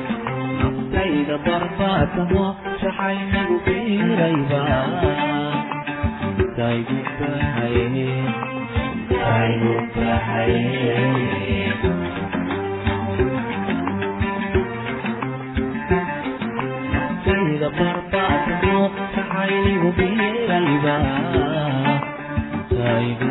naftayda barbaatamo jaxaynigu biirayba taygu naftayda barbaatamo jaxaynigu biirayba taygu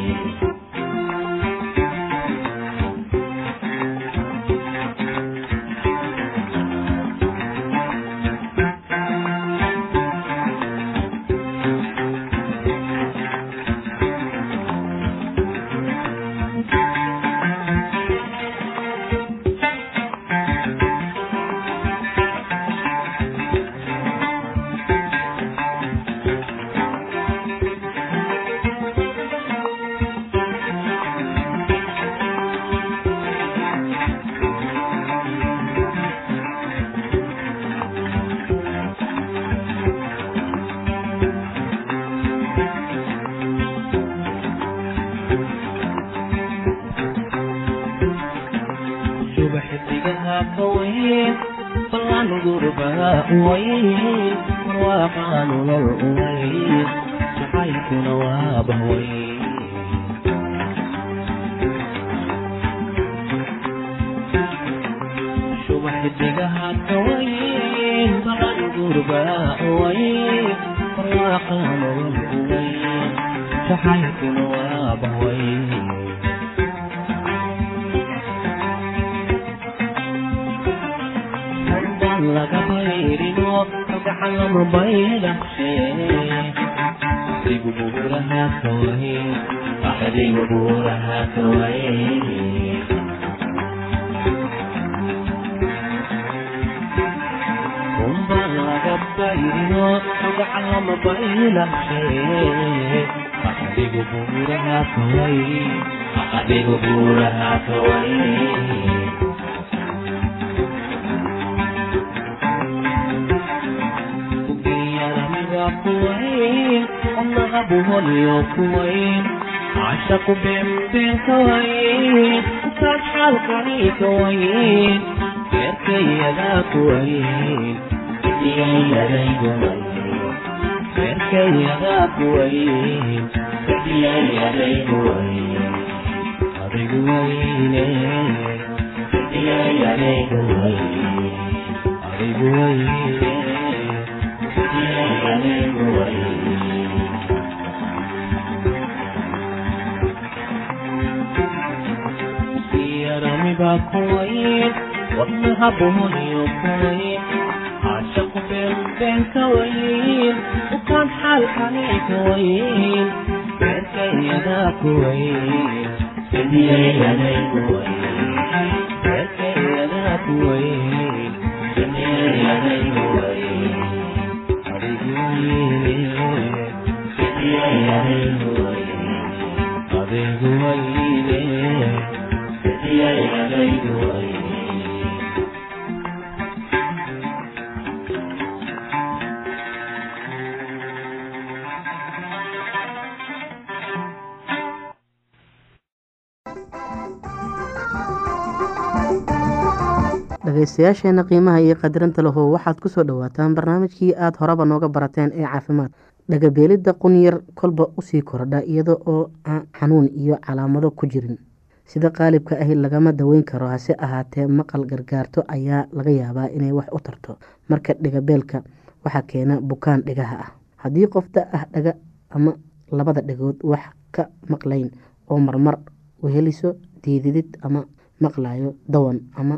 ويه ruuxaan nolol uway jacaylkuna waa bahway shuba xidigaha kawayn balan gurbaa uway ruuxaan nolol uway jacaylkuna waa bahway laga bayrino gacan lama baylashe axdigu buuraha kawayn axdigu buuraha kawayn runba laga bayriyo magaca lama baylashe axdigu buuraha kawayn axdigu buuraha kawayn kuwayn wadnaha buholiyo kuwayn cashaqu beenbeen kawayn intaad xaalkani kawayn beerkayadaa kuwayn beerkayadaa kuwayn adigu wayne adigu wayne yaramiba kuwayn wadnaha buhoniyo kuwayn cashaqu beenbeen kawayn ukaan xaalkani kawayn beerkayadaa kuwayn beerkayadaa kuwayn adigu wayne dhegaystayaasheena qiimaha iyo qadirinta lahu waxaad ku soo dhawaataan barnaamijkii aada horeba nooga barateen ee caafimaad. Dhagabeelidda qunyar kolba u sii kordha iyada oo aan xanuun iyo calaamado ku jirin. Sida qaalibka ahi lagama daweyn karo hase ahaatee maqal gargaarto ayaa laga yaabaa inay wax u tarto. Marka dhigabeelka waxaa keena bukaan dhigaha ah. Haddii qof da ah dhaga ama labada dhagood wax ka maqlayn oo marmar weheliso diididid ama maqlayo dawan ama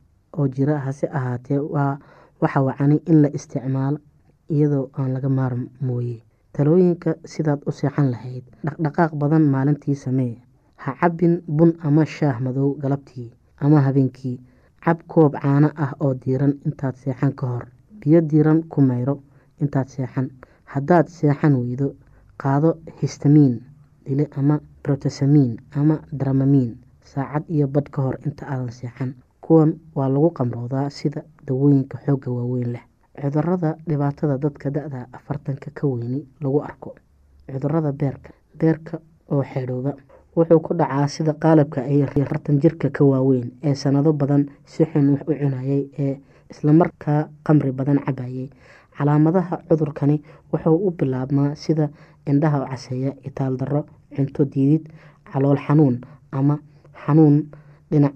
oo jira hase ahaatee waa waxa wacani in la isticmaalo iyadoo aan laga maarm mooye. Talooyinka sidaad u seexan lahayd dhaqdhaqaaq badan maalintii samee. Ha cabbin bun ama shaah madow galabtii ama habeenkii. Cab koob caano ah oo diiran intaad seexan ka hor. Biyo diiran ku mayro intaad seexan. Haddaad seexan weydo qaado histamiin dile ama brotesamiin ama dramamiin saacad iyo badh ka hor inta aadan seexan kuwan waa lagu qamroodaa sida dawooyinka xoogga waaweyn leh. Cudurada dhibaatada dadka da-da afartanka ka weyni lagu arko. Cudurada beerka beerka oo xeedhooba wuxuu ku dhacaa sida qaalabka ay afartan jirka ka waaweyn ee sanado badan si xun wax u cunayay ee islamarkaa qamri badan cabayay calaamadaha cudurkani wuxuu u bilaabmaa sida indhaha caseeya itaal darro cunto diidid calool xanuun ama xanuun dhinac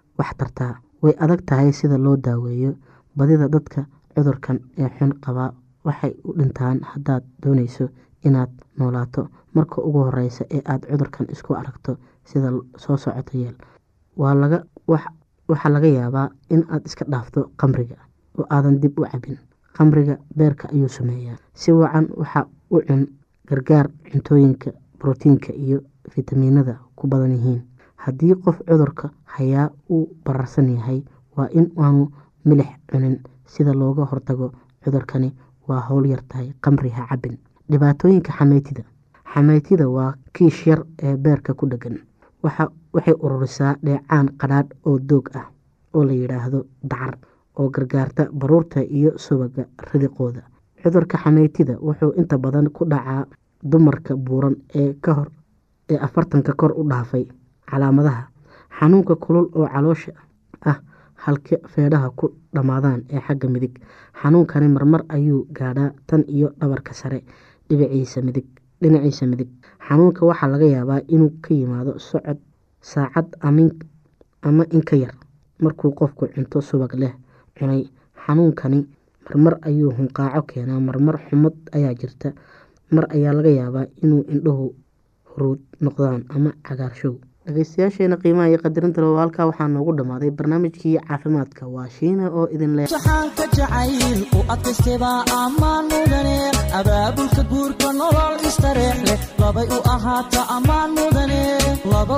wax way adag tahay sida loo daaweeyo badida dadka cudurkan ee xun qabaa waxay u dhintaan haddaad dooneyso inaad noolaato. Marka ugu horeysa ee aada cudurkan isku aragto sida soo socoto yeel waxaa laga yaabaa in aad iska dhaafto qamriga oo aadan dib u cabin qamriga beerka ayuu sameeyaa. Si wacan waxa u cun gargaar cuntooyinka brotiinka iyo fitamiinada ku badan yihiin haddii qof cudurka hayaa uu bararsan yahay waa in aanu milix cunin. Sida looga hortago cudurkani waa howl yartahay qamri ha cabin dhibaatooyinka xameytida. Xameytida waa kiish yar ee beerka ku dhegan waxay ururisaa dheecaan qadhaadh oo doog ah oo la yidhaahdo dacar oo gargaarta baruurta iyo subaga ridiqooda. Cudurka xameytida wuxuu inta badan ku dhacaa dumarka buuran ee afartanka kor u dhaafay calaamadaha. Xanuunka kulul oo caloosha ah halka feedhaha ku dhammaadaan ee xagga midig. Xanuunkani marmar ayuu gaadhaa tan iyo dhabarka sare dhinaciisa midig xanuunka waxaa laga yaabaa inuu ka yimaado socod saacad ama inka yar markuu qofku cunto subag leh cunay. Xanuunkani marmar ayuu hunqaaco keenaa marmar xumad ayaa jirta. Mar ayaa laga yaabaa inuu indhuhu huruud noqdaan ama cagaarshow dhegeystayaasheena qiimaha iyo qadarinta loo halkaa waxaa noogu dhammaaday barnaamijkii caafimaadka. Waa shiina oo idin leh saxaanka jacayl u adkaystebaa ammaan mudane abaabulka guurka nolol istareex labay u ahaata ammaan mudane laba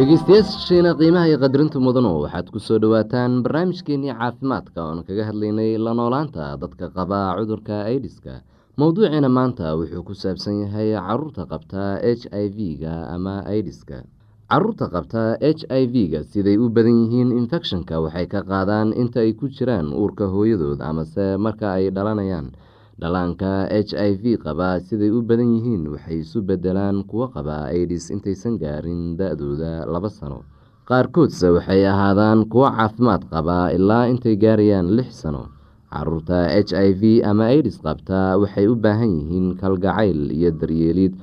dhegeystayaasheena qiimaha iyo qadarinta mudano waxaad ku soo dhowaataan barnaamijkeenii caafimaadka oon kaga hadlaynay la noolaanta dadka qaba cudurka aidiska mowduuciina maanta wuxuu ku saabsan yahay carruurta qabta h i v-ga ama aidiska carruurta qabta h i v-ga siday u badan yihiin infecshonka waxay ka qaadaan inta ay ku jiraan uurka hooyadood amase marka ay dhalanayaan dhalaanka h i v qaba siday u badan yihiin waxay isu bedelaan kuwo qaba aidis intaysan gaarin da-dooda laba sano. Qaarkoodse waxay ahaadaan kuwo caafimaad qaba ilaa intay gaarayaan lix sano. Caruurta h i v ama aidis qabta waxay u baahan yihiin kalgacayl iyo daryeelid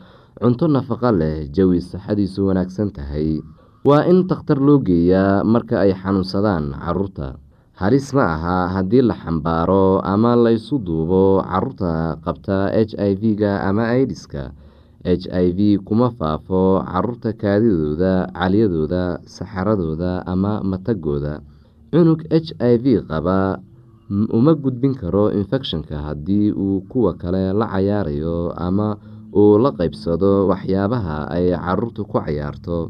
cunto nafaqo leh jawi saxadiisu wanaagsan tahay. Waa in takhtar loo geeyaa marka ay xanuunsadaan carruurta halis ma aha haddii la xambaaro ama laysu duubo carruurta qabta h i v-ga ama aidiska h i v kuma faafo carruurta kaadidooda caliyadooda saxaradooda ama matagooda. Cunug h i v qaba uma gudbin karo infecshonka haddii uu kuwa kale la cayaarayo ama uu la qeybsado waxyaabaha ay caruurtu ku cayaarto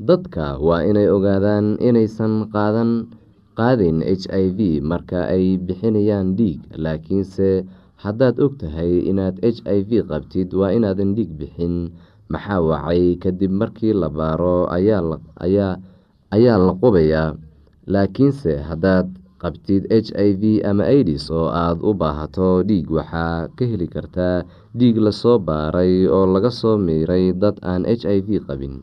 dadka waa inay ogaadaan inaysan qaadan qaadin h i v marka ay bixinayaan dhiig. Laakiinse haddaad og tahay inaad h i v qabtid waa inaadan dhiig bixin. Maxaa wacay? Kadib markii la baaro ayaa la qubayaa. Laakiinse haddaad qabtid h i v ama aidis oo aada u baahato dhiig. Waxaa ka heli kartaa dhiig la soo baaray oo laga soo miiray dad aan h i v qabin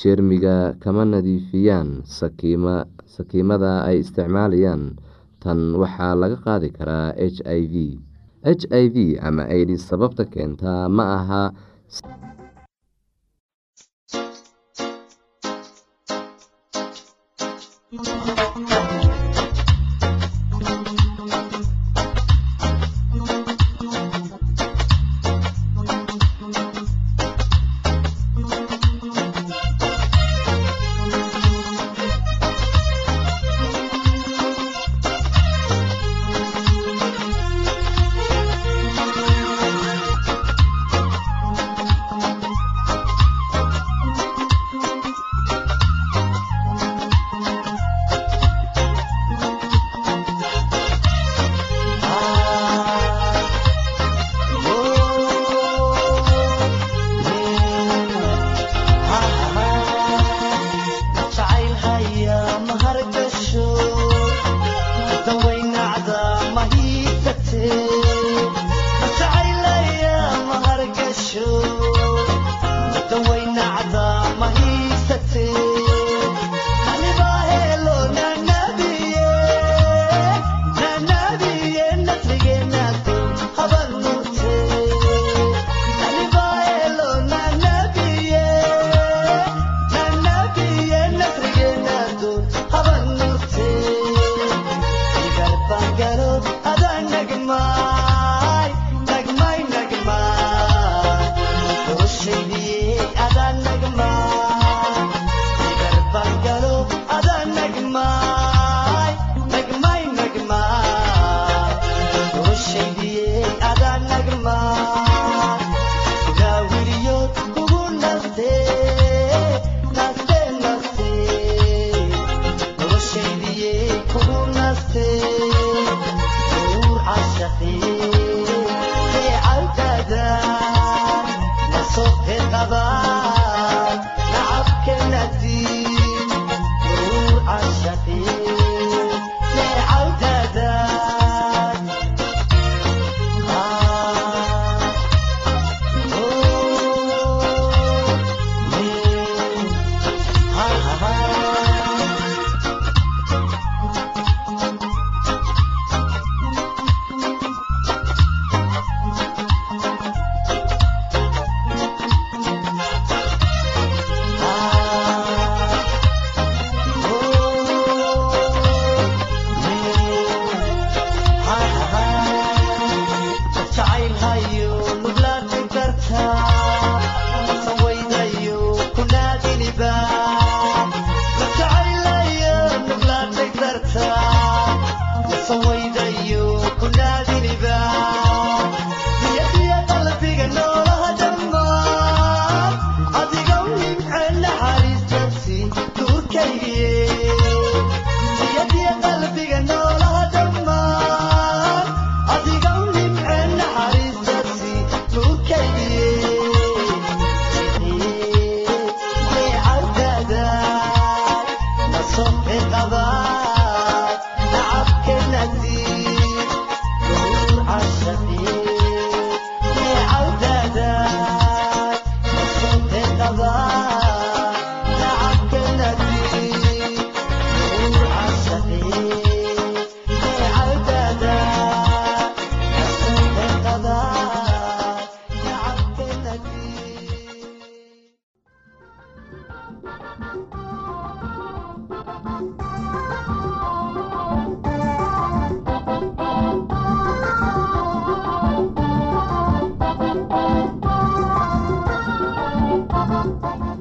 jeermiga kama nadiifiyaan sakiimada ay isticmaalayaan. Tan waxaa laga qaadi karaa h i v. H i v ama aids sababta keenta ma aha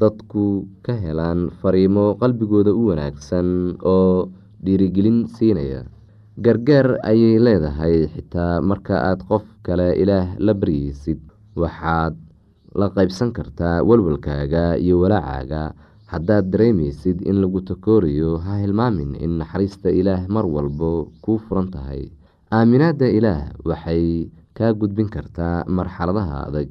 dadku ka helaan fariimo qalbigooda u wanaagsan oo dhiirigelin siinaya. Gargaar ayay leedahay xitaa marka aad qof kale ilaah la baryeysid waxaad la qaybsan kartaa walwalkaaga iyo walaacaaga. Haddaad dareemeysid in lagu takoorayo ha hilmaamin in naxariista ilaah mar walbo kuu furan tahay. Aaminaadda ilaah waxay kaa gudbin kartaa marxaladaha adag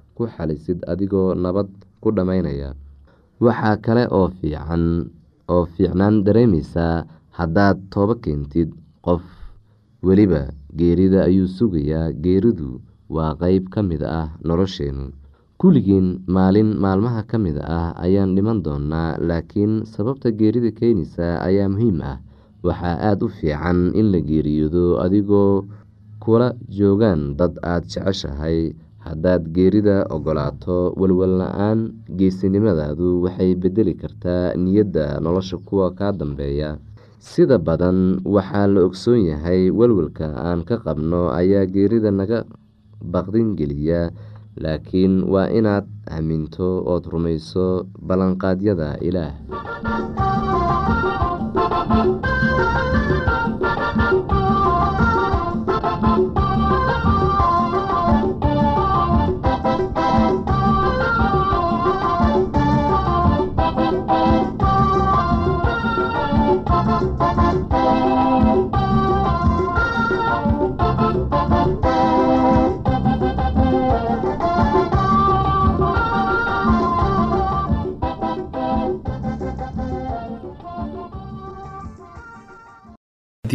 ku xalisid adigoo nabad ku dhammaynaya waxaa kale oo fiicnaan dareemeysaa haddaad toobo keentid qof weliba geerida ayuu sugayaa geeridu waa qeyb ka mid ah nolosheenu. Kulligiin maalin maalmaha ka mid ah ayaan dhiman doonaa laakiin sababta geerida keenaysa ayaa muhiim ah. Waxaa aada u fiican in la geeriyoodo adigoo kula joogaan dad aada jeceshahay haddaad geerida ogolaato walwal la'aan geesinimadaadu waxay bedeli kartaa niyadda nolosha kuwa kaa dambeeya. Sida badan waxaa la ogsoon yahay walwalka aan ka qabno ayaa geerida naga baqdin geliya laakiin waa inaad aaminto ood rumayso ballanqaadyada ilaah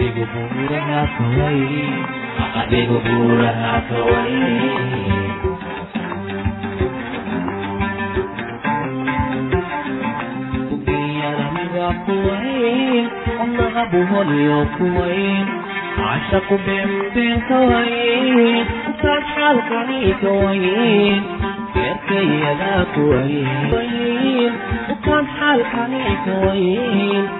bahway haddaan laga bayrino gacalama baydhaqse adigu buuraha kaway adigu buuraha kaway kunbaan laga bayrino gacalama baydhaqse adigu buuraha kaway adigu buuraha kaway kuwayn onaga